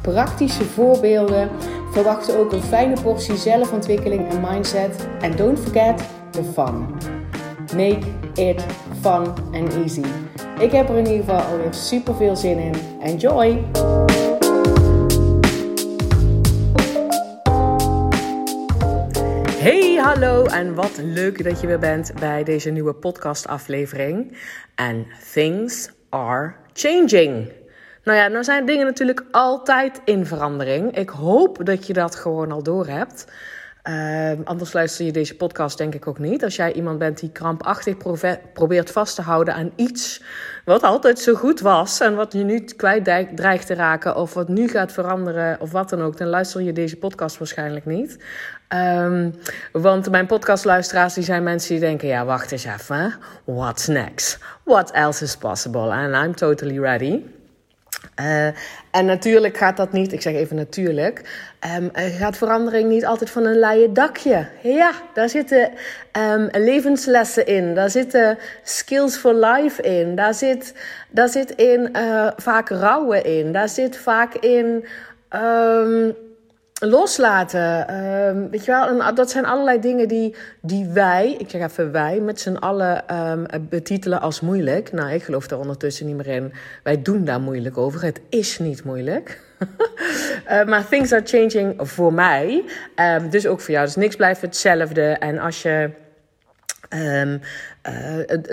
praktische voorbeelden. Verwacht ook een fijne portie zelfontwikkeling en mindset. En don't forget the fun. Make it fun and easy. Ik heb er in ieder geval alweer super veel zin in. Enjoy! Hey, hallo en wat leuk dat je weer bent bij deze nieuwe podcastaflevering. En things are changing. Nou ja, nou zijn dingen natuurlijk altijd in verandering. Ik hoop dat je dat gewoon al door hebt. Uh, anders luister je deze podcast denk ik ook niet. Als jij iemand bent die krampachtig probeert vast te houden aan iets wat altijd zo goed was en wat je nu kwijt dreigt te raken of wat nu gaat veranderen of wat dan ook, dan luister je deze podcast waarschijnlijk niet. Um, want mijn podcastluisteraars die zijn mensen die denken, ja wacht eens even, what's next? What else is possible? And I'm totally ready. Uh, en natuurlijk gaat dat niet, ik zeg even natuurlijk, um, gaat verandering niet altijd van een leien dakje. Ja, daar zitten um, levenslessen in, daar zitten skills for life in, daar zit, daar zit in uh, vaak rouwen in, daar zit vaak in. Um, loslaten. Um, weet je wel, dat zijn allerlei dingen die, die wij, ik zeg even wij, met z'n allen um, betitelen als moeilijk. Nou, ik geloof daar ondertussen niet meer in. Wij doen daar moeilijk over. Het is niet moeilijk. uh, maar things are changing voor mij. Um, dus ook voor jou. Dus niks blijft hetzelfde. En als je. Uh,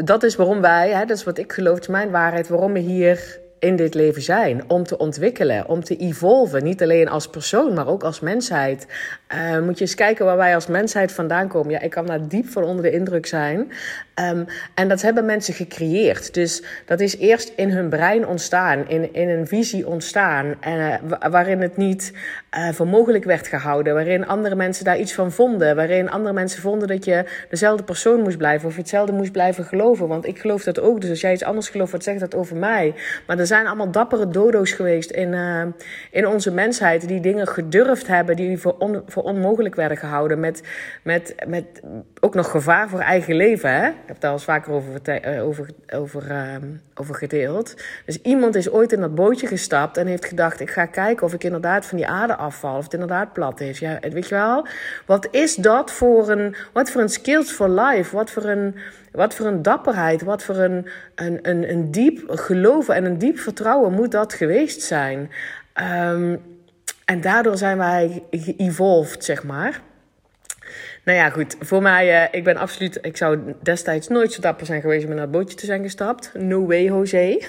dat is waarom wij, hè, dat is wat ik geloof, is mijn waarheid, waarom we hier in dit leven zijn. Om te ontwikkelen, om te evolven. Niet alleen als persoon, maar ook als mensheid. Uh, moet je eens kijken waar wij als mensheid vandaan komen. Ja, ik kan daar diep van onder de indruk zijn. Um, en dat hebben mensen gecreëerd. Dus dat is eerst in hun brein ontstaan, in, in een visie ontstaan. Uh, waarin het niet uh, voor mogelijk werd gehouden. Waarin andere mensen daar iets van vonden. Waarin andere mensen vonden dat je dezelfde persoon moest blijven. Of hetzelfde moest blijven geloven. Want ik geloof dat ook. Dus als jij iets anders gelooft, wat zegt dat over mij? Maar er zijn allemaal dappere dodo's geweest in, in onze mensheid. Die dingen gedurfd hebben die voor, on, voor onmogelijk werden gehouden. Met, met, met ook nog gevaar voor eigen leven. Hè? Ik heb daar al eens vaker over, uh, over, over, uh, over gedeeld. Dus iemand is ooit in dat bootje gestapt en heeft gedacht: ik ga kijken of ik inderdaad van die aarde afval. Of het inderdaad plat is. Ja, weet je wel? Wat is dat voor een. Wat voor een skills for life? Wat voor een. Wat voor een dapperheid, wat voor een, een, een, een diep geloven en een diep vertrouwen moet dat geweest zijn. Um, en daardoor zijn wij geëvolved, zeg maar. Nou ja, goed. Voor mij, uh, ik ben absoluut. Ik zou destijds nooit zo dapper zijn geweest om naar het bootje te zijn gestapt. No way, Jose.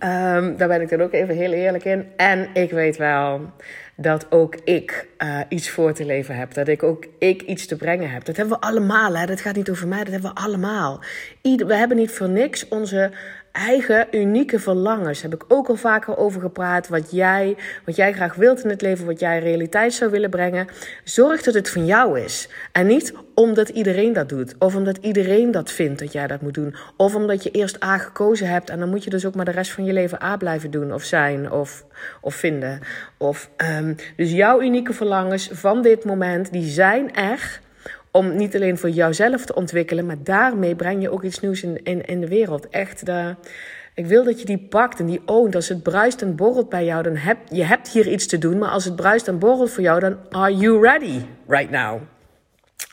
um, daar ben ik dan ook even heel eerlijk in. En ik weet wel dat ook ik uh, iets voor te leven heb. Dat ik ook ik iets te brengen heb. Dat hebben we allemaal. Hè? Dat gaat niet over mij, dat hebben we allemaal. We hebben niet voor niks onze eigen unieke verlangens. Heb ik ook al vaker over gepraat. Wat jij, wat jij graag wilt in het leven, wat jij realiteit zou willen brengen. Zorg dat het van jou is. En niet omdat iedereen dat doet. Of omdat iedereen dat vindt dat jij dat moet doen. Of omdat je eerst A gekozen hebt. En dan moet je dus ook maar de rest van je leven A blijven doen. Of zijn. Of, of vinden. Of, um, dus jouw unieke verlangens van dit moment, die zijn er om niet alleen voor jouzelf te ontwikkelen, maar daarmee breng je ook iets nieuws in, in, de wereld. Echt, de, ik wil dat je die pakt en die oont. Als het bruist en borrelt bij jou, dan heb je hebt hier iets te doen. Maar als het bruist en borrelt voor jou, dan are you ready right now?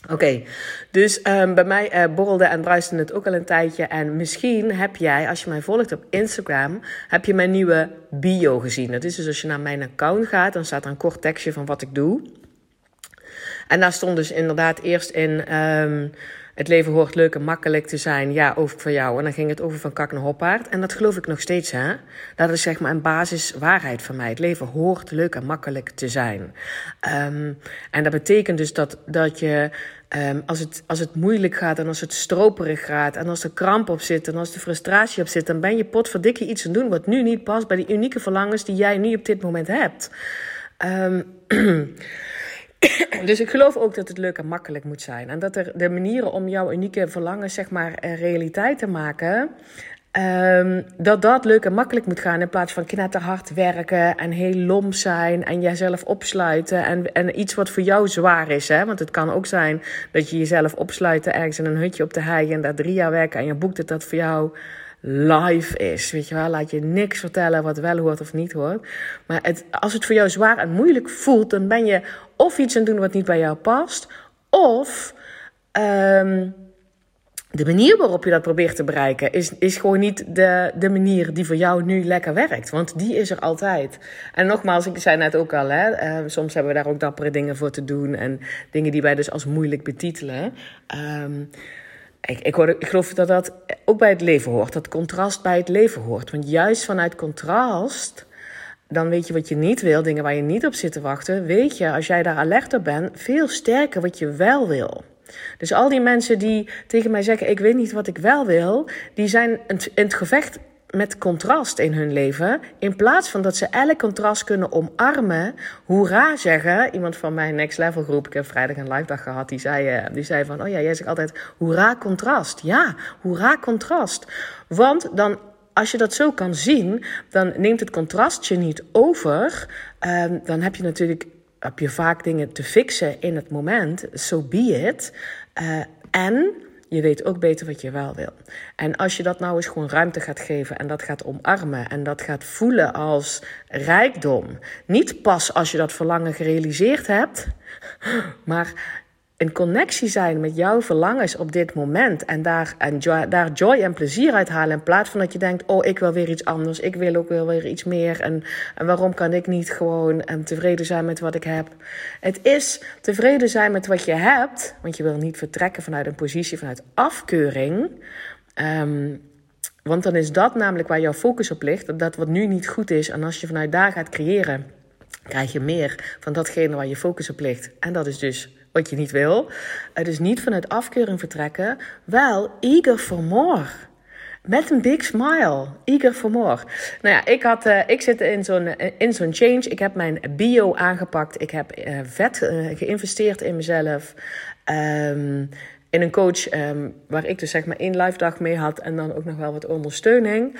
Oké, dus um, bij mij uh, borrelde en bruiste het ook al een tijdje. En misschien heb jij, als je mij volgt op Instagram, heb je mijn nieuwe bio gezien. Dat is dus als je naar mijn account gaat, dan staat er een kort tekstje van wat ik doe. En daar stond dus inderdaad eerst in... Um, het leven hoort leuk en makkelijk te zijn. Ja, over voor jou. En dan ging het over van kak naar hoppaard. En dat geloof ik nog steeds, hè. Dat is zeg maar een basiswaarheid van mij. Het leven hoort leuk en makkelijk te zijn. Um, en dat betekent dus dat, dat je... Um, als, het, als het moeilijk gaat en als het stroperig gaat... en als er kramp op zit en als de frustratie op zit... dan ben je potverdikke iets aan doen wat nu niet past... bij die unieke verlangens die jij nu op dit moment hebt. Um, dus ik geloof ook dat het leuk en makkelijk moet zijn. En dat er de manieren om jouw unieke verlangen, zeg maar, realiteit te maken. Um, dat dat leuk en makkelijk moet gaan in plaats van knetterhard werken en heel lom zijn en jezelf opsluiten en, en iets wat voor jou zwaar is. Hè? Want het kan ook zijn dat je jezelf opsluit ergens in een hutje op de hei en daar drie jaar werken en je boekt dat dat voor jou live is. Weet je wel, laat je niks vertellen wat wel hoort of niet hoort. Maar het, als het voor jou zwaar en moeilijk voelt, dan ben je of iets aan het doen wat niet bij jou past, of um, de manier waarop je dat probeert te bereiken is, is gewoon niet de, de manier die voor jou nu lekker werkt. Want die is er altijd. En nogmaals, ik zei net ook al, hè, uh, soms hebben we daar ook dappere dingen voor te doen. En dingen die wij dus als moeilijk betitelen. Um, ik, ik, ik geloof dat dat ook bij het leven hoort. Dat contrast bij het leven hoort. Want juist vanuit contrast dan weet je wat je niet wil, dingen waar je niet op zit te wachten. Weet je, als jij daar alert op bent, veel sterker wat je wel wil. Dus al die mensen die tegen mij zeggen: Ik weet niet wat ik wel wil, die zijn in het gevecht met contrast in hun leven. In plaats van dat ze elk contrast kunnen omarmen, hoera zeggen. Iemand van mijn Next Level groep, ik heb vrijdag een live dag gehad, die zei, eh, die zei van: Oh ja, jij zegt altijd hoera contrast. Ja, hoera contrast. Want dan als je dat zo kan zien, dan neemt het contrast je niet over. Um, dan heb je natuurlijk heb je vaak dingen te fixen in het moment. So be it. Uh, en je weet ook beter wat je wel wil. En als je dat nou eens gewoon ruimte gaat geven en dat gaat omarmen en dat gaat voelen als rijkdom. Niet pas als je dat verlangen gerealiseerd hebt, maar in connectie zijn met jouw verlangens op dit moment en daar, en joy, daar joy en plezier uit halen. In plaats van dat je denkt: Oh, ik wil weer iets anders, ik wil ook wel weer iets meer. En, en waarom kan ik niet gewoon um, tevreden zijn met wat ik heb? Het is tevreden zijn met wat je hebt, want je wil niet vertrekken vanuit een positie vanuit afkeuring. Um, want dan is dat namelijk waar jouw focus op ligt, dat wat nu niet goed is. En als je vanuit daar gaat creëren, krijg je meer van datgene waar je focus op ligt. En dat is dus wat je niet wil. Is niet vanuit afkeuring vertrekken, wel eager for more. Met een big smile. Eager for more. Nou ja, ik, had, uh, ik zit in zo'n, in zo'n change. Ik heb mijn bio aangepakt. Ik heb uh, vet geïnvesteerd in mezelf. Um, in een coach um, waar ik dus zeg maar één live dag mee had. En dan ook nog wel wat ondersteuning.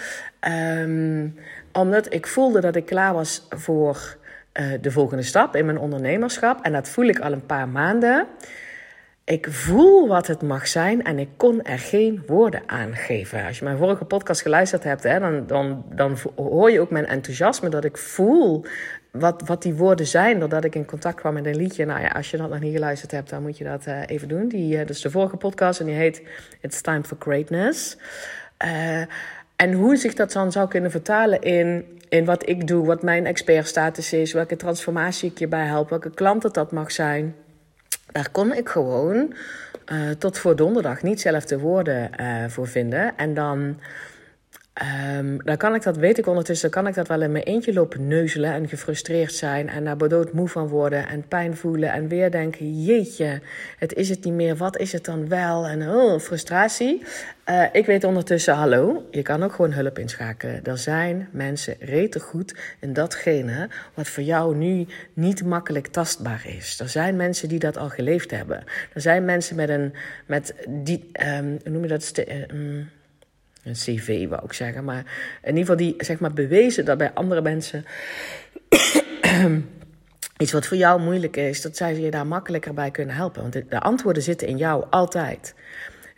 Um, omdat ik voelde dat ik klaar was voor uh, de volgende stap in mijn ondernemerschap. En dat voel ik al een paar maanden. Ik voel wat het mag zijn en ik kon er geen woorden aan geven. Als je mijn vorige podcast geluisterd hebt, hè, dan, dan, dan hoor je ook mijn enthousiasme dat ik voel wat, wat die woorden zijn. Doordat ik in contact kwam met een liedje. Nou ja, als je dat nog niet geluisterd hebt, dan moet je dat uh, even doen. Die, uh, is de vorige podcast en die heet It's Time for Greatness. En hoe zich dat dan zou kunnen vertalen in, in wat ik doe, wat mijn expertstatus is, welke transformatie ik je bij help, welke klant het dat mag zijn. Daar kon ik gewoon uh, tot voor donderdag niet zelf de woorden uh, voor vinden. En dan Um, dan kan ik dat, weet ik ondertussen, kan ik dat wel in mijn eentje lopen neuzelen en gefrustreerd zijn en daar bedoeld moe van worden en pijn voelen en weer denken, jeetje, het is het niet meer, wat is het dan wel? En oh, frustratie. Uh, ik weet ondertussen, hallo, je kan ook gewoon hulp inschakelen. Er zijn mensen rete goed in datgene wat voor jou nu niet makkelijk tastbaar is. Er zijn mensen die dat al geleefd hebben. Er zijn mensen met een, met die, um, hoe noem je dat? Um, een cv wou ik zeggen, maar in ieder geval die zeg maar bewezen dat bij andere mensen iets wat voor jou moeilijk is, dat zij je daar makkelijker bij kunnen helpen. Want de, de antwoorden zitten in jou altijd.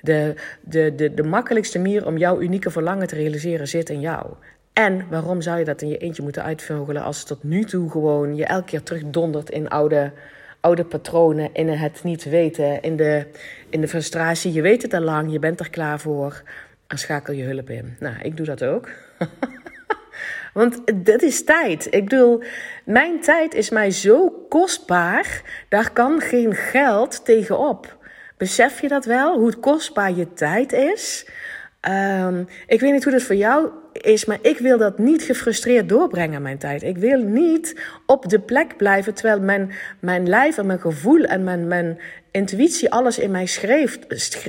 De, de, de, de makkelijkste manier om jouw unieke verlangen te realiseren zit in jou. En waarom zou je dat in je eentje moeten uitvogelen als tot nu toe gewoon je elke keer terugdondert in oude, oude patronen, in het niet weten, in de, in de frustratie. Je weet het al lang, je bent er klaar voor schakel je hulp in. Nou, ik doe dat ook. Want dat is tijd. Ik bedoel, mijn tijd is mij zo kostbaar. Daar kan geen geld tegenop. Besef je dat wel? Hoe kostbaar je tijd is? Um, ik weet niet hoe dat voor jou is, maar ik wil dat niet gefrustreerd doorbrengen, mijn tijd. Ik wil niet op de plek blijven terwijl mijn, mijn lijf en mijn gevoel en mijn, mijn intuïtie alles in mij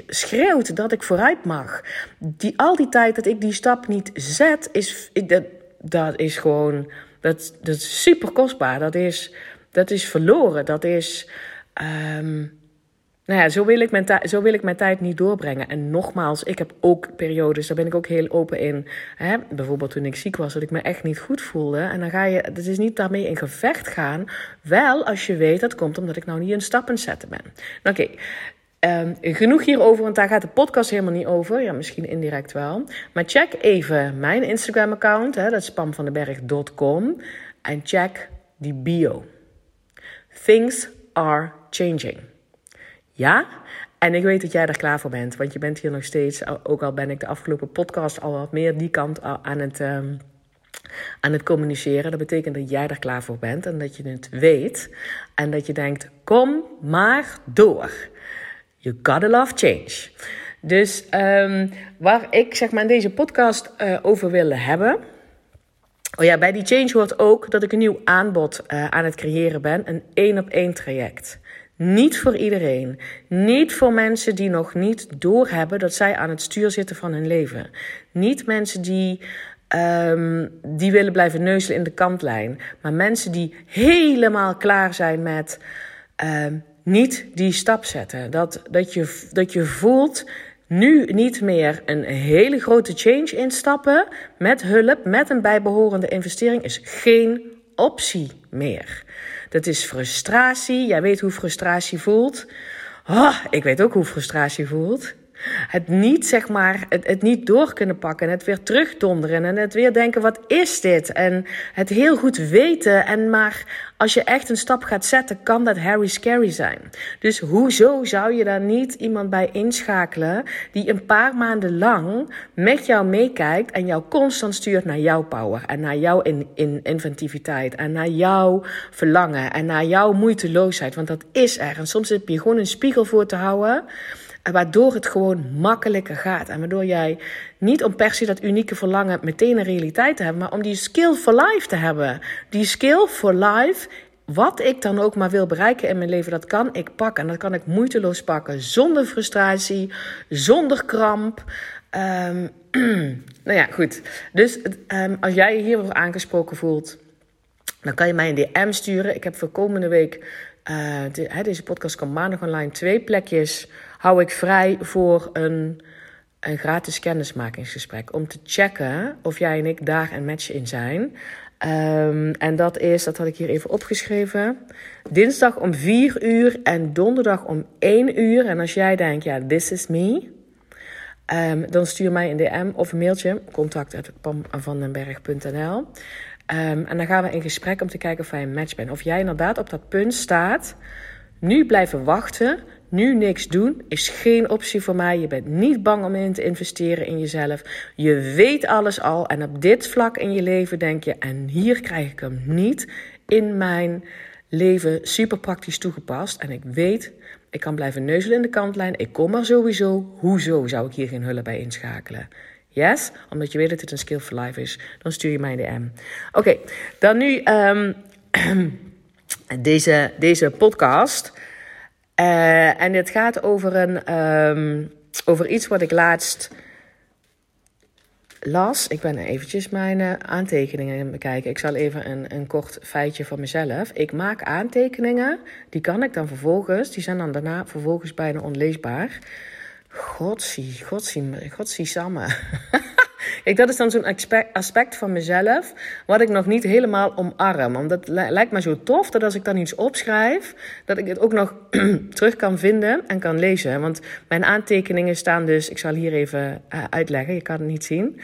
schreeuwt dat ik vooruit mag. Die, al die tijd dat ik die stap niet zet, is, dat, dat is gewoon, dat, dat is super kostbaar. Dat is, dat is verloren. Dat is. Um, nou ja, zo wil, ik mijn zo wil ik mijn tijd niet doorbrengen. En nogmaals, ik heb ook periodes, daar ben ik ook heel open in. Hè? Bijvoorbeeld toen ik ziek was, dat ik me echt niet goed voelde. En dan ga je, dat is niet daarmee in gevecht gaan. Wel als je weet dat komt omdat ik nou niet een stap aan zetten ben. Nou, oké, Um, genoeg hierover, want daar gaat de podcast helemaal niet over. Ja, misschien indirect wel. Maar check even mijn Instagram-account, dat is pamvandenberg.com. En check die bio. Things are changing. Ja? En ik weet dat jij er klaar voor bent, want je bent hier nog steeds, ook al ben ik de afgelopen podcast al wat meer die kant aan het, um, aan het communiceren. Dat betekent dat jij er klaar voor bent en dat je het weet. En dat je denkt: kom maar door. You gotta love change. Dus um, waar ik zeg maar in deze podcast uh, over wil hebben. Oh ja, bij die change hoort ook dat ik een nieuw aanbod uh, aan het creëren ben. Een één op één traject. Niet voor iedereen. Niet voor mensen die nog niet doorhebben dat zij aan het stuur zitten van hun leven. Niet mensen die, um, die willen blijven neuzelen in de kantlijn. Maar mensen die helemaal klaar zijn met um, niet die stap zetten. Dat, dat, je, dat je voelt nu niet meer een hele grote change instappen met hulp, met een bijbehorende investering, is geen optie meer. Dat is frustratie. Jij weet hoe frustratie voelt. Oh, ik weet ook hoe frustratie voelt. Het niet, zeg maar, het, het niet door kunnen pakken. En het weer terugdonderen. En het weer denken, wat is dit? En het heel goed weten. En maar als je echt een stap gaat zetten, kan dat Harry scary zijn. Dus hoezo zou je daar niet iemand bij inschakelen die een paar maanden lang met jou meekijkt en jou constant stuurt naar jouw power en naar jouw in, in inventiviteit en naar jouw verlangen en naar jouw moeiteloosheid? Want dat is er. En soms heb je gewoon een spiegel voor te houden. Waardoor het gewoon makkelijker gaat. En waardoor jij niet om per se dat unieke verlangen meteen een realiteit te hebben, maar om die skill for life te hebben. Die skill for life, wat ik dan ook maar wil bereiken in mijn leven, dat kan ik pakken. En dat kan ik moeiteloos pakken. Zonder frustratie, zonder kramp. Um, nou ja, goed. Dus um, als jij je hierover aangesproken voelt, dan kan je mij een DM sturen. Ik heb voor komende week, uh, de, deze podcast komt maandag online, twee plekjes hou ik vrij voor een, een gratis kennismakingsgesprek. Om te checken of jij en ik daar een match in zijn. Um, en dat is, dat had ik hier even opgeschreven. Dinsdag om 4 uur en donderdag om 1 uur. En als jij denkt, ja, this is me. Um, dan stuur mij een DM of een mailtje. contact.pamvandenberg.nl ehm, En dan gaan we in gesprek om te kijken of jij een match bent. Of jij inderdaad op dat punt staat. Nu blijven wachten nu niks doen is geen optie voor mij. Je bent niet bang om in te investeren in jezelf. Je weet alles al. En op dit vlak in je leven denk je: en hier krijg ik hem niet in mijn leven super praktisch toegepast. En ik weet, ik kan blijven neuzelen in de kantlijn. Ik kom er sowieso. Hoezo zou ik hier geen hulp bij inschakelen? Yes? Omdat je weet dat dit een skill for life is. Dan stuur je mij een DM. Oké, dan nu um, deze, deze podcast. Uh, en dit gaat over, een, um, over iets wat ik laatst las. Ik ben eventjes mijn uh, aantekeningen bekijken. Ik zal even een, een kort feitje van mezelf. Ik maak aantekeningen, die kan ik dan vervolgens, die zijn dan daarna vervolgens bijna onleesbaar. Godsie, godsie, godsie samme. Ik, dat is dan zo'n aspect van mezelf wat ik nog niet helemaal omarm. Omdat het lijkt me zo tof dat als ik dan iets opschrijf, dat ik het ook nog terug kan vinden en kan lezen. Want mijn aantekeningen staan dus, ik zal hier even uh, uitleggen, je kan het niet zien.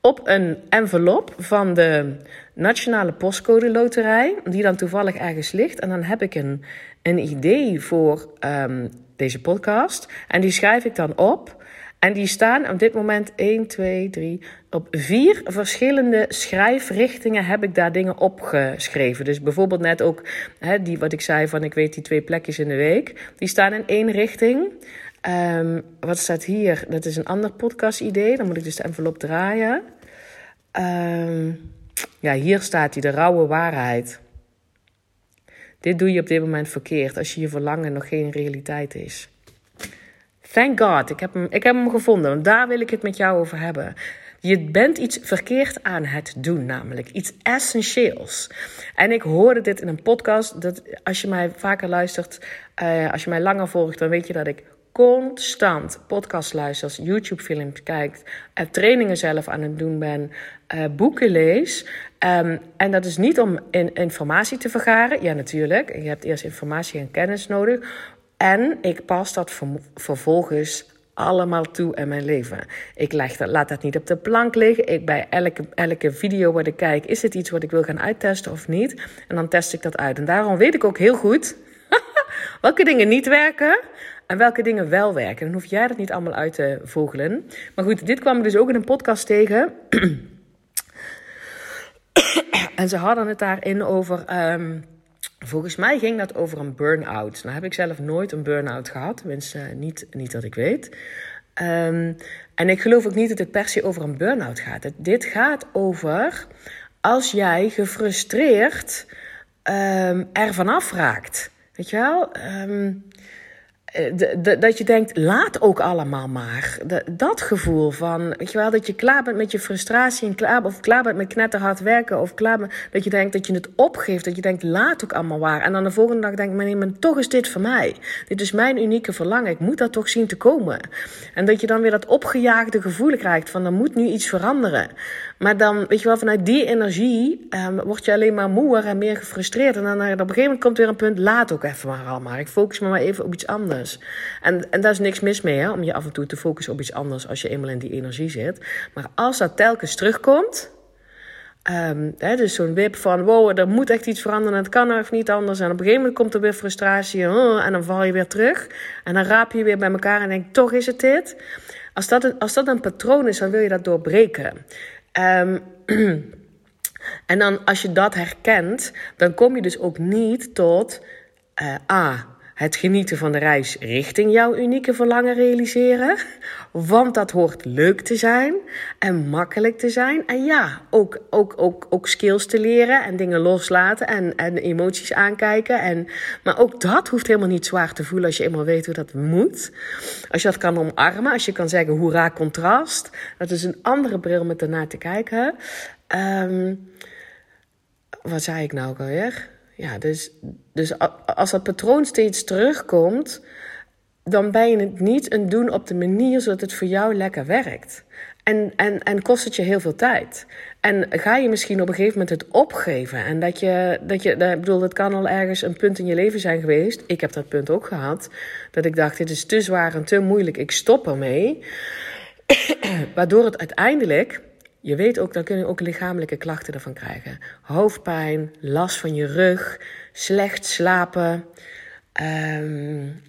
Op een envelop van de Nationale Postcode Loterij, die dan toevallig ergens ligt. En dan heb ik een, een idee voor um, deze podcast. En die schrijf ik dan op. En die staan op dit moment 1, 2, 3. Op vier verschillende schrijfrichtingen heb ik daar dingen opgeschreven. Dus bijvoorbeeld net ook hè, die, wat ik zei van ik weet die twee plekjes in de week. Die staan in één richting. Um, wat staat hier? Dat is een ander podcast idee. Dan moet ik dus de envelop draaien. Um, ja, hier staat die, de rauwe waarheid. Dit doe je op dit moment verkeerd als je je verlangen nog geen realiteit is. Thank God, ik heb hem, ik heb hem gevonden. Want daar wil ik het met jou over hebben. Je bent iets verkeerd aan het doen, namelijk iets essentieels. En ik hoorde dit in een podcast. Dat als je mij vaker luistert, uh, als je mij langer volgt, dan weet je dat ik constant podcast luistert, YouTube-films kijkt, uh, trainingen zelf aan het doen ben, uh, boeken lees. Um, en dat is niet om in, informatie te vergaren. Ja, natuurlijk. Je hebt eerst informatie en kennis nodig. En ik pas dat vervolgens allemaal toe in mijn leven. Ik leg dat, laat dat niet op de plank liggen. Ik, bij elke, elke video wat ik kijk, is het iets wat ik wil gaan uittesten of niet? En dan test ik dat uit. En daarom weet ik ook heel goed welke dingen niet werken en welke dingen wel werken. Dan hoef jij dat niet allemaal uit te vogelen. Maar goed, dit kwam ik dus ook in een podcast tegen. en ze hadden het daarin over. Um, volgens mij ging dat over een burn-out. Nou heb ik zelf nooit een burn-out gehad. Tenminste, niet, niet dat ik weet. Um, en ik geloof ook niet dat het per se over een burn-out gaat. Het, dit gaat over als jij gefrustreerd um, er vanaf raakt. Weet je wel? Eh, dat je denkt, laat ook allemaal maar. dat gevoel van, weet je wel, dat je klaar bent met je frustratie en klaar, of klaar bent met knetterhard werken, of klaar bent, dat je denkt dat je het opgeeft, dat je denkt, laat ook allemaal waar. En dan de volgende dag denk je, maar toch is dit voor mij. Dit is mijn unieke verlangen, ik moet dat toch zien te komen. En dat je dan weer dat opgejaagde gevoel krijgt van, er moet nu iets veranderen. Maar dan, weet je wel, vanuit die energie um, word je alleen maar moeer en meer gefrustreerd. En dan op een gegeven moment komt weer een punt, laat ook even maar allemaal. Ik focus me maar even op iets anders. En, en daar is niks mis mee, hè, om je af en toe te focussen op iets anders als je eenmaal in die energie zit. Maar als dat telkens terugkomt, hè, dus zo'n wip van, wow, er moet echt iets veranderen, het kan of niet anders. En op een gegeven moment komt er weer frustratie, oh, en dan val je weer terug. En dan raap je weer bij elkaar en denk, toch is het dit. Als dat, een, als dat een patroon is, dan wil je dat doorbreken. Um, en dan als je dat herkent, dan kom je dus ook niet tot uh, A. Het genieten van de reis richting jouw unieke verlangen realiseren. Want dat hoort leuk te zijn en makkelijk te zijn. En ja, ook, ook, ook, ook skills te leren en dingen loslaten en, en emoties aankijken. En, maar ook dat hoeft helemaal niet zwaar te voelen als je eenmaal weet hoe dat moet. Als je dat kan omarmen, als je kan zeggen hoera contrast. Dat is een andere bril met ernaar te kijken. Um, wat zei ik nou alweer? Ja, dus, dus als dat patroon steeds terugkomt, dan ben je het niet een doen op de manier zodat het voor jou lekker werkt. En, en, en kost het je heel veel tijd. En ga je misschien op een gegeven moment het opgeven. En dat je, dat je, ik bedoel, dat kan al ergens een punt in je leven zijn geweest. Ik heb dat punt ook gehad. Dat ik dacht, dit is te zwaar en te moeilijk, ik stop ermee. Waardoor het uiteindelijk je weet ook, dan kun je ook lichamelijke klachten ervan krijgen. Hoofdpijn, last van je rug, slecht slapen. Um,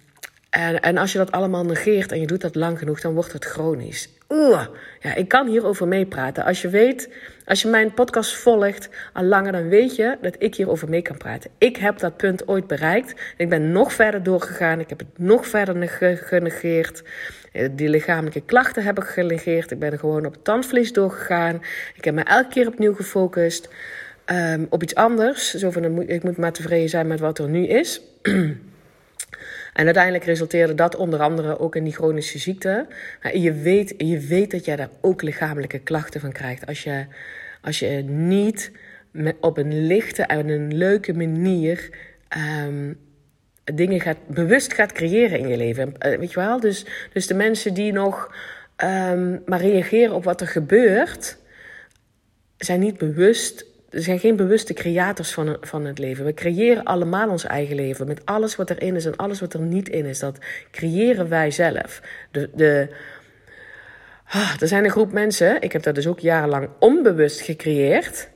en, en als je dat allemaal negeert en je doet dat lang genoeg, dan wordt het chronisch. Oeh, ja, ik kan hierover meepraten. Als je weet, als je mijn podcast volgt al langer, dan weet je dat ik hierover mee kan praten. Ik heb dat punt ooit bereikt. Ik ben nog verder doorgegaan. Ik heb het nog verder genegeerd. Eh, die lichamelijke klachten heb ik genegeerd. Ik ben gewoon op het tandvlees doorgegaan. Ik heb me elke keer opnieuw gefocust um, op iets anders. Zo van, ik moet maar tevreden zijn met wat er nu is. En uiteindelijk resulteerde dat onder andere ook in die chronische ziekte. je, weet, je weet dat jij daar ook lichamelijke klachten van krijgt. Als je, als je niet op een lichte en een leuke manier um, dingen gaat, bewust gaat creëren in je leven. Uh, weet je wel? Dus, dus de mensen die nog um, maar reageren op wat er gebeurt, zijn niet bewust er zijn geen bewuste creators van, van het leven. We creëren allemaal ons eigen leven. Met alles wat erin is en alles wat er niet in is. Dat creëren wij zelf. De, de, ah, er zijn een groep mensen, ik heb dat dus ook jarenlang onbewust gecreëerd.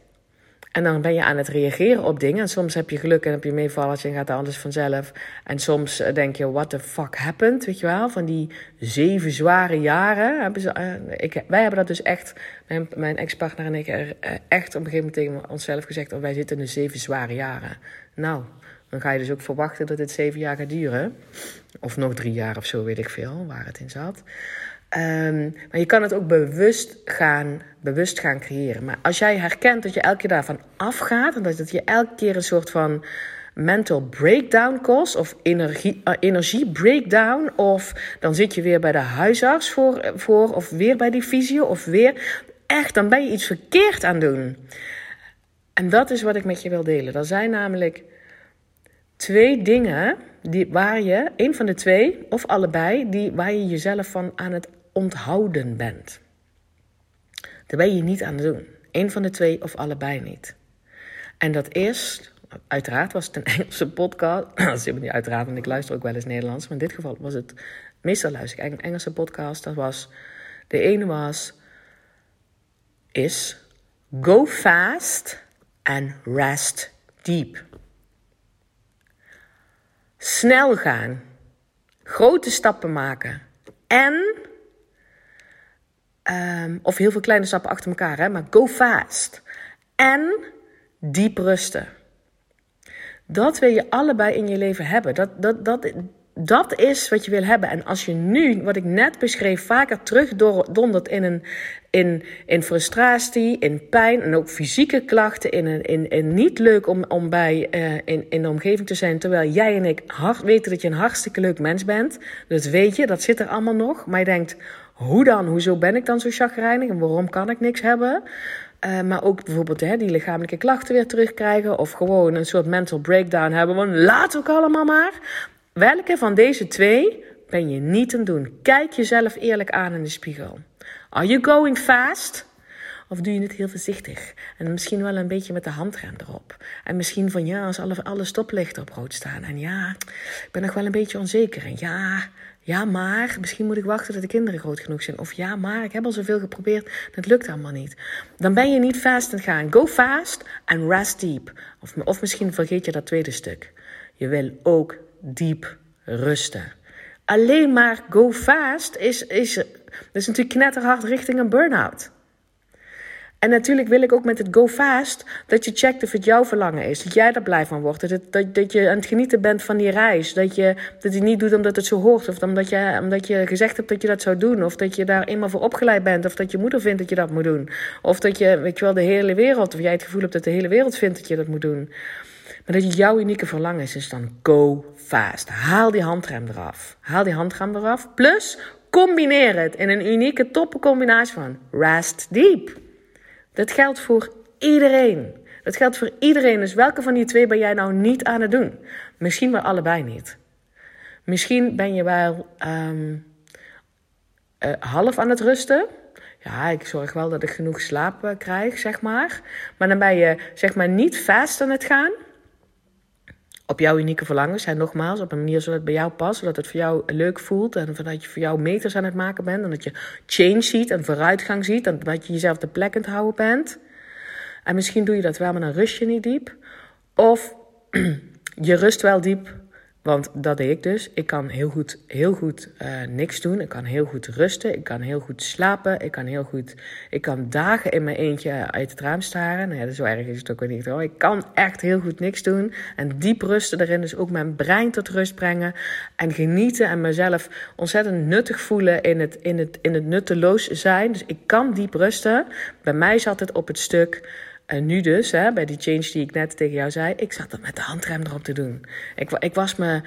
En dan ben je aan het reageren op dingen. En soms heb je geluk en heb je meevallertje en gaat alles vanzelf. En soms eh, denk je, what the fuck happened? Weet je wel? Van die zeven zware jaren. Hebben ze, uh, ik, wij hebben dat dus echt, mijn, mijn ex-partner en ik, uh, echt op een gegeven moment tegen onszelf gezegd: oh, wij zitten in de zeven zware jaren. Nou, dan ga je dus ook verwachten dat dit zeven jaar gaat duren. Of nog drie jaar of zo, weet ik veel, waar het in zat. Um, maar je kan het ook bewust gaan, bewust gaan creëren. Maar als jij herkent dat je elke keer daarvan afgaat en dat je elke keer een soort van mental breakdown kost of energie, uh, energie breakdown of dan zit je weer bij de huisarts voor, voor of weer bij die fysio of weer echt, dan ben je iets verkeerd aan doen. En dat is wat ik met je wil delen. Er zijn namelijk twee dingen die, waar je, een van de twee of allebei, die, waar je jezelf van aan het onthouden bent. Daar ben je niet aan doen. Eén van de twee of allebei niet. En dat is, uiteraard was het een Engelse podcast. Dat is niet uiteraard, want ik luister ook wel eens Nederlands. Maar in dit geval was het, meestal luister ik een Engelse podcast. Dat was, de ene was, is go fast and rest deep. Snel gaan. Grote stappen maken. En, um, of heel veel kleine stappen achter elkaar, hè, maar go fast. En diep rusten. Dat wil je allebei in je leven hebben. Dat, dat, dat, dat is wat je wil hebben. En als je nu, wat ik net beschreef, vaker terugdondert in, een, in, in frustratie, in pijn en ook fysieke klachten, in, een, in, in niet leuk om, om bij, uh, in, in de omgeving te zijn, terwijl jij en ik hard weten dat je een hartstikke leuk mens bent. Dat weet je, dat zit er allemaal nog. Maar je denkt, hoe dan? Hoezo ben ik dan zo chagrijnig en waarom kan ik niks hebben? Uh, maar ook bijvoorbeeld hè, die lichamelijke klachten weer terugkrijgen. Of gewoon een soort mental breakdown hebben. Want laat ook allemaal maar. Welke van deze twee ben je niet aan doen? Kijk jezelf eerlijk aan in de spiegel. Are you going fast? Of doe je het heel voorzichtig? En misschien wel een beetje met de handrem erop. En misschien van ja, als alle, alle stoplichten op rood staan. En ja, ik ben nog wel een beetje onzeker. En ja, ja, maar misschien moet ik wachten tot de kinderen groot genoeg zijn. Of ja, maar ik heb al zoveel geprobeerd, dat lukt allemaal niet. Dan ben je niet fast aan het gaan. Go fast and rest deep. Of, of misschien vergeet je dat tweede stuk. Je wil ook diep rusten. Alleen maar go fast is, is, is natuurlijk knetterhard richting een burn-out. En natuurlijk wil ik ook met het go fast dat je checkt of het jouw verlangen is. Dat jij er blij van wordt. Dat, dat, dat je aan het genieten bent van die reis. Dat je dat niet doet omdat het zo hoort. Of omdat je, omdat je gezegd hebt dat je dat zou doen. Of dat je daar eenmaal voor opgeleid bent. Of dat je moeder vindt dat je dat moet doen. Of dat je, weet je wel, de hele wereld. Of jij het gevoel hebt dat de hele wereld vindt dat je dat moet doen. Maar dat je jouw unieke verlangen is, is dan go fast. Haal die handrem eraf. Haal die handrem eraf. Plus, combineer het in een unieke toppencombinatie van rest deep. Dat geldt voor iedereen. Dat geldt voor iedereen. Dus welke van die twee ben jij nou niet aan het doen? Misschien wel allebei niet. Misschien ben je wel um, half aan het rusten. Ja, ik zorg wel dat ik genoeg slaap uh, krijg, zeg maar. Maar dan ben je zeg maar niet fast aan het gaan op jouw unieke verlangens. En nogmaals, op een manier zodat het bij jou past. Zodat het voor jou leuk voelt. En dat je voor jou meters aan het maken bent. En dat je change ziet en vooruitgang ziet. En dat je jezelf de plek aan het houden bent. En misschien doe je dat wel, maar dan rust je niet diep. Of je rust wel diep, want dat deed ik dus. Ik kan heel goed, heel goed uh, niks doen. Ik kan heel goed rusten. Ik kan heel goed slapen. Ik kan heel goed. Ik kan dagen in mijn eentje uit het raam staren. Nou ja, zo erg is het ook weer niet hoor. Ik kan echt heel goed niks doen. En diep rusten erin. Dus ook mijn brein tot rust brengen. En genieten en mezelf ontzettend nuttig voelen in het, in het, in het nutteloos zijn. Dus ik kan diep rusten. Bij mij zat het op het stuk. En nu dus, hè, bij die change die ik net tegen jou zei, ik zat dat met de handrem erop te doen. Ik, ik was me,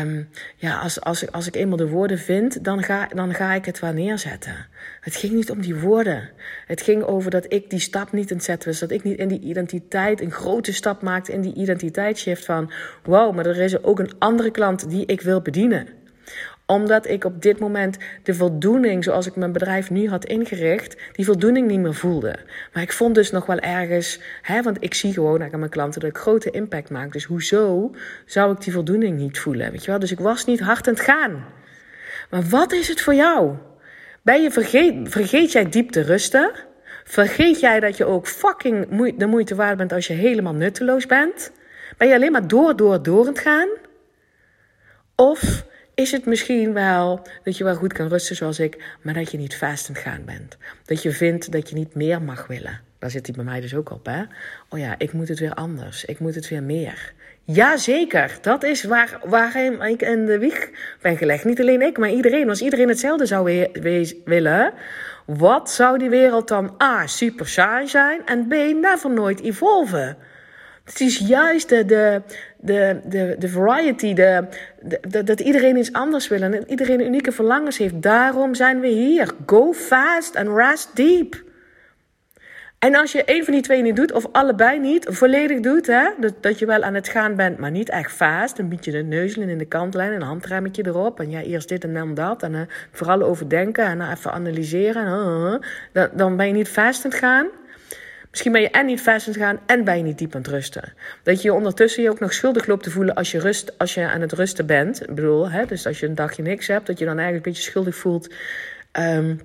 um, ja, als, als, als ik eenmaal de woorden vind, dan ga, dan ga ik het wel neerzetten. Het ging niet om die woorden. Het ging over dat ik die stap niet in zetten was. Dat ik niet in die identiteit een grote stap maakte in die identiteitsshift van, wow, maar er is ook een andere klant die ik wil bedienen omdat ik op dit moment de voldoening, zoals ik mijn bedrijf nu had ingericht, die voldoening niet meer voelde. Maar ik vond dus nog wel ergens, hè, want ik zie gewoon aan mijn klanten dat ik grote impact maak. Dus hoezo zou ik die voldoening niet voelen? Weet je wel? Dus ik was niet hard aan het gaan. Maar wat is het voor jou? Ben je vergeet, vergeet jij diep te rusten? Vergeet jij dat je ook fucking de moeite waard bent als je helemaal nutteloos bent? Ben je alleen maar door, door, door aan het gaan? Of is het misschien wel dat je wel goed kan rusten zoals ik, maar dat je niet vast aan het gaan bent. Dat je vindt dat je niet meer mag willen. Daar zit hij bij mij dus ook op, hè? Oh ja, ik moet het weer anders. Ik moet het weer meer. Jazeker, dat is waar, waarin ik in de wieg ben gelegd. Niet alleen ik, maar iedereen. Als iedereen hetzelfde zou willen, wat zou die wereld dan A, super saai zijn en B, never nooit evolven? Het is juist de, de, de, de, de variety, de, dat iedereen iets anders wil en iedereen unieke verlangens heeft. Daarom zijn we hier. Go fast and rest deep. En als je een van die twee niet doet, of allebei niet, volledig doet, hè, dat, dat je wel aan het gaan bent, maar niet echt vast, een beetje de neuzelen in de kantlijn, een handremmetje erop, en ja, eerst dit en dan dat, en uh, vooral overdenken en uh, even analyseren, dan, dan ben je niet vast aan het gaan. Misschien ben je en niet vast aan het gaan en ben je niet diep aan het rusten. Dat je ondertussen je ook nog schuldig loopt te voelen als je, rust, als je aan het rusten bent. Ik bedoel, hè, dus als je een dagje niks hebt, dat je dan eigenlijk een beetje schuldig voelt. Um,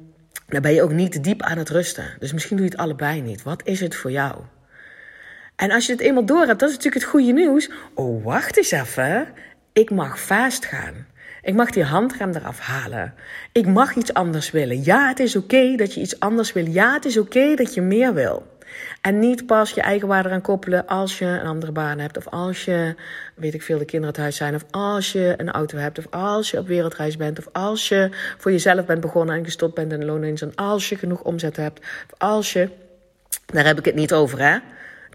dan ben je ook niet diep aan het rusten. Dus misschien doe je het allebei niet. Wat is het voor jou? En als je het eenmaal door hebt, dat is natuurlijk het goede nieuws. Oh, wacht eens even. Ik mag vast gaan. Ik mag die handrem eraf halen. Ik mag iets anders willen. Ja, het is oké dat je iets anders wil. Ja, het is oké dat je meer wil. En niet pas je eigen waarde aan koppelen als je een andere baan hebt. Of als je, weet ik veel, de kinderen het huis zijn. Of als je een auto hebt. Of als je op wereldreis bent. Of als je voor jezelf bent begonnen en gestopt bent in loondienst. En als je genoeg omzet hebt. Of als je, daar heb ik het niet over hè.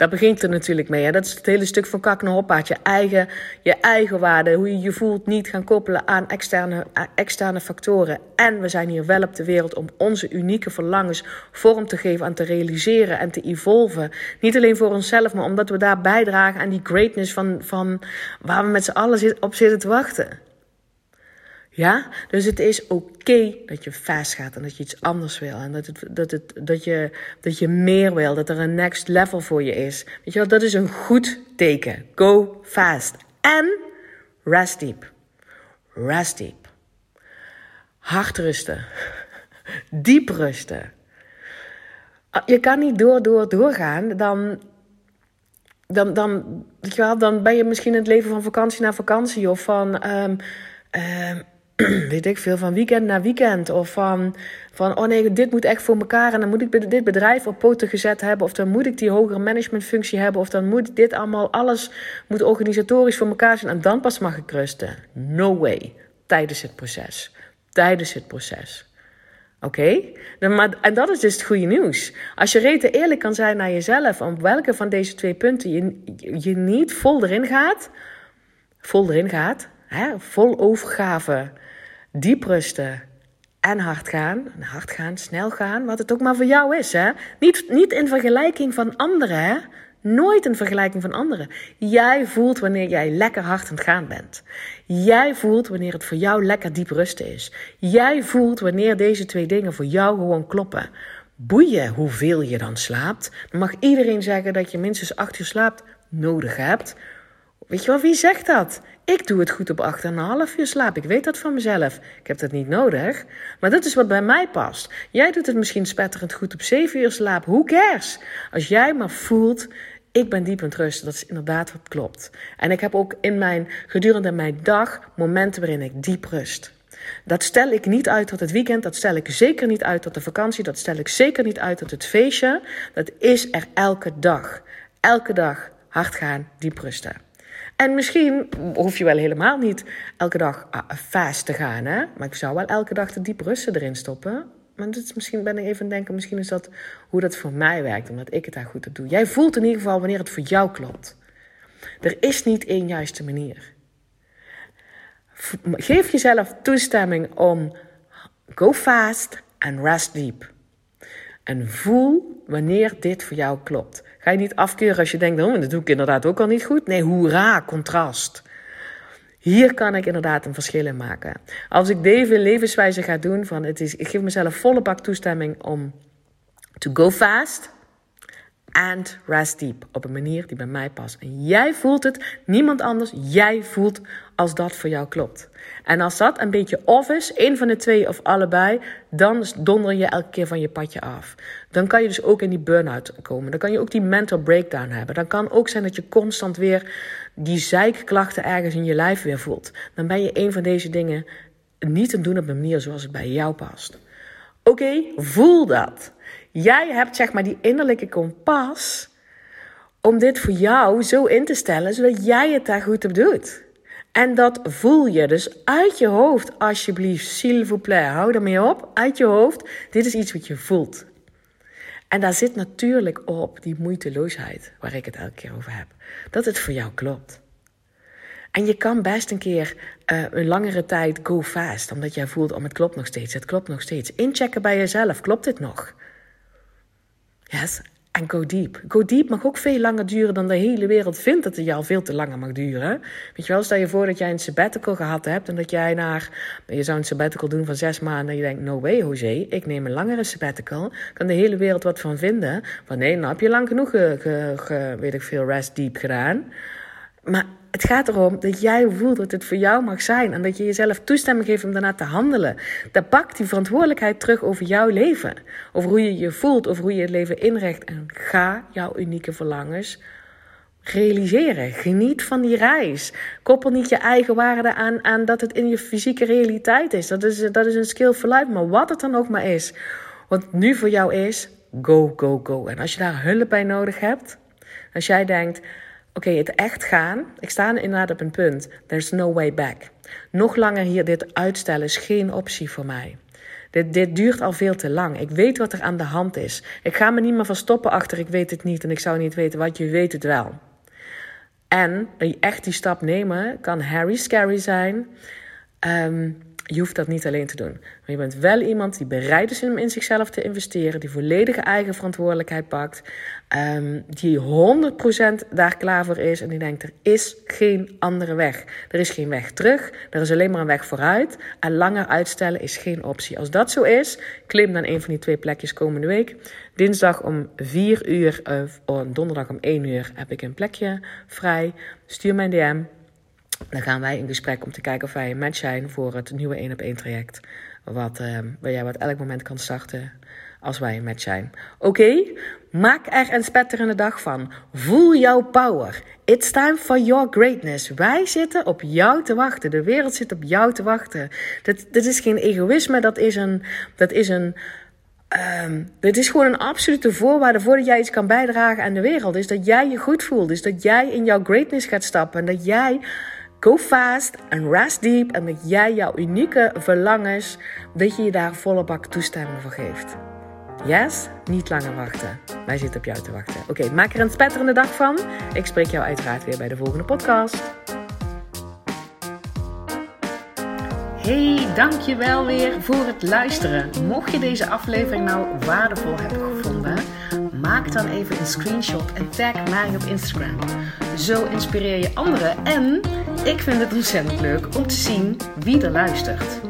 Daar begint het natuurlijk mee. Hè? Dat is het hele stuk van kak naar. Je eigen, je eigen waarde, hoe je je voelt, niet gaan koppelen aan externe, externe factoren. En we zijn hier wel op de wereld om onze unieke verlangens vorm te geven en te realiseren en te evolven. Niet alleen voor onszelf, maar omdat we daar bijdragen aan die greatness van, van waar we met z'n allen op zitten te wachten. Ja, dus het is oké dat je fast gaat en dat je iets anders wil. En dat, het, dat, het, dat, je, dat je meer wil, dat er een next level voor je is. Weet je wel, dat is een goed teken. Go fast. En rest deep. Rest deep. Hard rusten. Diep rusten. Ah, je kan niet door, door, doorgaan, dan, dan, dan, weet je wel, dan ben je misschien in het leven van vakantie naar vakantie of van. Um, um, weet ik veel, van weekend naar weekend. Of van, van, oh nee, dit moet echt voor elkaar. En dan moet ik dit bedrijf op poten gezet hebben. Of dan moet ik die hogere managementfunctie hebben. Of dan moet dit allemaal, alles moet organisatorisch voor elkaar zijn. En dan pas mag ik rusten. No way. Tijdens het proces. Tijdens het proces. Oké? Okay? En dat is dus het goede nieuws. Als je rete eerlijk kan zijn naar jezelf, om welke van deze twee punten je, je niet vol erin gaat, vol erin gaat, hè, vol overgave, diep rusten en hard gaan. Hard gaan, snel gaan, wat het ook maar voor jou is. Hè? Niet, niet in vergelijking van anderen. Hè? Nooit in vergelijking van anderen. Jij voelt wanneer jij lekker hard aan het gaan bent. Jij voelt wanneer het voor jou lekker diep rusten is. Jij voelt wanneer deze twee dingen voor jou gewoon kloppen. Boeien hoeveel je dan slaapt. Dan mag iedereen zeggen dat je minstens acht uur slaapt nodig hebt. Weet je wel, wie zegt dat? Ik doe het goed op 8,5 uur slaap. Ik weet dat van mezelf. Ik heb dat niet nodig. Maar dat is wat bij mij past. Jij doet het misschien spetterend goed op 7 uur slaap. Who cares? Als jij maar voelt, ik ben diep het rusten. Dat is inderdaad wat klopt. En ik heb ook in mijn, gedurende mijn dag momenten waarin ik diep rust. Dat stel ik niet uit tot het weekend. Dat stel ik zeker niet uit tot de vakantie. Dat stel ik zeker niet uit tot het feestje. Dat is er elke dag. Elke dag hard gaan, diep rusten. En misschien hoef je wel helemaal niet elke dag ah, fast te gaan, hè? Maar ik zou wel elke dag de diep rusten erin stoppen. Maar misschien ben ik even aan het denken, misschien is dat hoe dat voor mij werkt, omdat ik het daar goed op doe. Jij voelt in ieder geval wanneer het voor jou klopt. Er is niet één juiste manier. Geef jezelf toestemming om go fast and rest deep. En voel wanneer dit voor jou klopt. Ga je niet afkeuren als je denkt, oh, dat doe ik inderdaad ook al niet goed. Nee, hoera, contrast. Hier kan ik inderdaad een verschil in maken. Als ik deze levenswijze ga doen, van het is, ik geef mezelf volle bak toestemming om to go fast and rest deep. Op een manier die bij mij past. En jij voelt het, niemand anders. Jij voelt als dat voor jou klopt. En als dat een beetje off is, één van de twee of allebei, dan donder je elke keer van je padje af. Dan kan je dus ook in die burn-out komen. Dan kan je ook die mental breakdown hebben. Dan kan ook zijn dat je constant weer die zeikklachten ergens in je lijf weer voelt. Dan ben je een van deze dingen niet te doen op een manier zoals het bij jou past. Oké, voel dat. Jij hebt zeg maar die innerlijke kompas om dit voor jou zo in te stellen, zodat jij het daar goed op doet. En dat voel je dus uit je hoofd, alsjeblieft, s'il vous plaît, hou ermee op, uit je hoofd. Dit is iets wat je voelt. En daar zit natuurlijk op die moeiteloosheid, waar ik het elke keer over heb. Dat het voor jou klopt. En je kan best een keer uh, een langere tijd go fast, omdat jij voelt, oh, het klopt nog steeds, het klopt nog steeds. Inchecken bij jezelf, klopt dit nog? Yes. En go deep. Go deep mag ook veel langer duren dan de hele wereld vindt dat het jou veel te langer mag duren. Weet je wel, stel je voor dat jij een sabbatical gehad hebt en dat jij naar, je zou een sabbatical doen van zes maanden en je denkt, no way Jose, ik neem een langere sabbatical. Kan de hele wereld wat van vinden? Van nee, nou heb je lang genoeg, ge, weet ik veel, rest deep gedaan. Maar het gaat erom dat jij voelt dat het voor jou mag zijn. En dat je jezelf toestemming geeft om daarna te handelen. Dan pak die verantwoordelijkheid terug over jouw leven. Over hoe je je voelt, over hoe je het leven inricht. En ga jouw unieke verlangens realiseren. Geniet van die reis. Koppel niet je eigen waarde aan, aan dat het in je fysieke realiteit is. Dat is, dat is een skill for life. Maar wat het dan ook maar is. Wat nu voor jou is, go, go, go. En als je daar hulp bij nodig hebt. Als jij denkt oké, het echt gaan. Ik sta inderdaad op een punt. There's no way back. Nog langer hier dit uitstellen is geen optie voor mij. Dit, dit duurt al veel te lang. Ik weet wat er aan de hand is. Ik ga me niet meer verstoppen achter ik weet het niet en ik zou niet weten wat je weet het wel. En echt die stap nemen kan Harry scary zijn. Um, je hoeft dat niet alleen te doen. Maar je bent wel iemand die bereid is om in zichzelf te investeren, die volledige eigen verantwoordelijkheid pakt, um, die 100% daar klaar voor is en die denkt: er is geen andere weg. Er is geen weg terug, er is alleen maar een weg vooruit. En langer uitstellen is geen optie. Als dat zo is, klim dan een van die twee plekjes komende week. Dinsdag om 4 uur, of oh, donderdag om 1 uur heb ik een plekje vrij. Stuur mijn DM. Dan gaan wij in gesprek om te kijken of wij een match zijn voor het nieuwe 1 op 1 traject. Wat, uh, waar jij wat elk moment kan starten als wij match zijn. Oké, maak er een spetterende dag van. Voel jouw power. It's time for your greatness. Wij zitten op jou te wachten. De wereld zit op jou te wachten. Dat, dat is geen egoïsme, dat is een. Dat is een Um, is gewoon een absolute voorwaarde voordat jij iets kan bijdragen aan de wereld. Is dat jij je goed voelt. Is dat jij in jouw greatness gaat stappen. En dat jij Go fast en rest deep en dat jij jouw unieke verlangens, dat je je daar volle bak toestemming voor geeft. Yes? Niet langer wachten. Wij zitten op jou te wachten. Oké, maak er een spetterende dag van. Ik spreek jou uiteraard weer bij de volgende podcast. Hey, dankjewel weer voor het luisteren. Mocht je deze aflevering nou waardevol hebben gevonden, maak dan even een screenshot en tag mij op Instagram. Zo inspireer je anderen en ik vind het ontzettend leuk om te zien wie er luistert.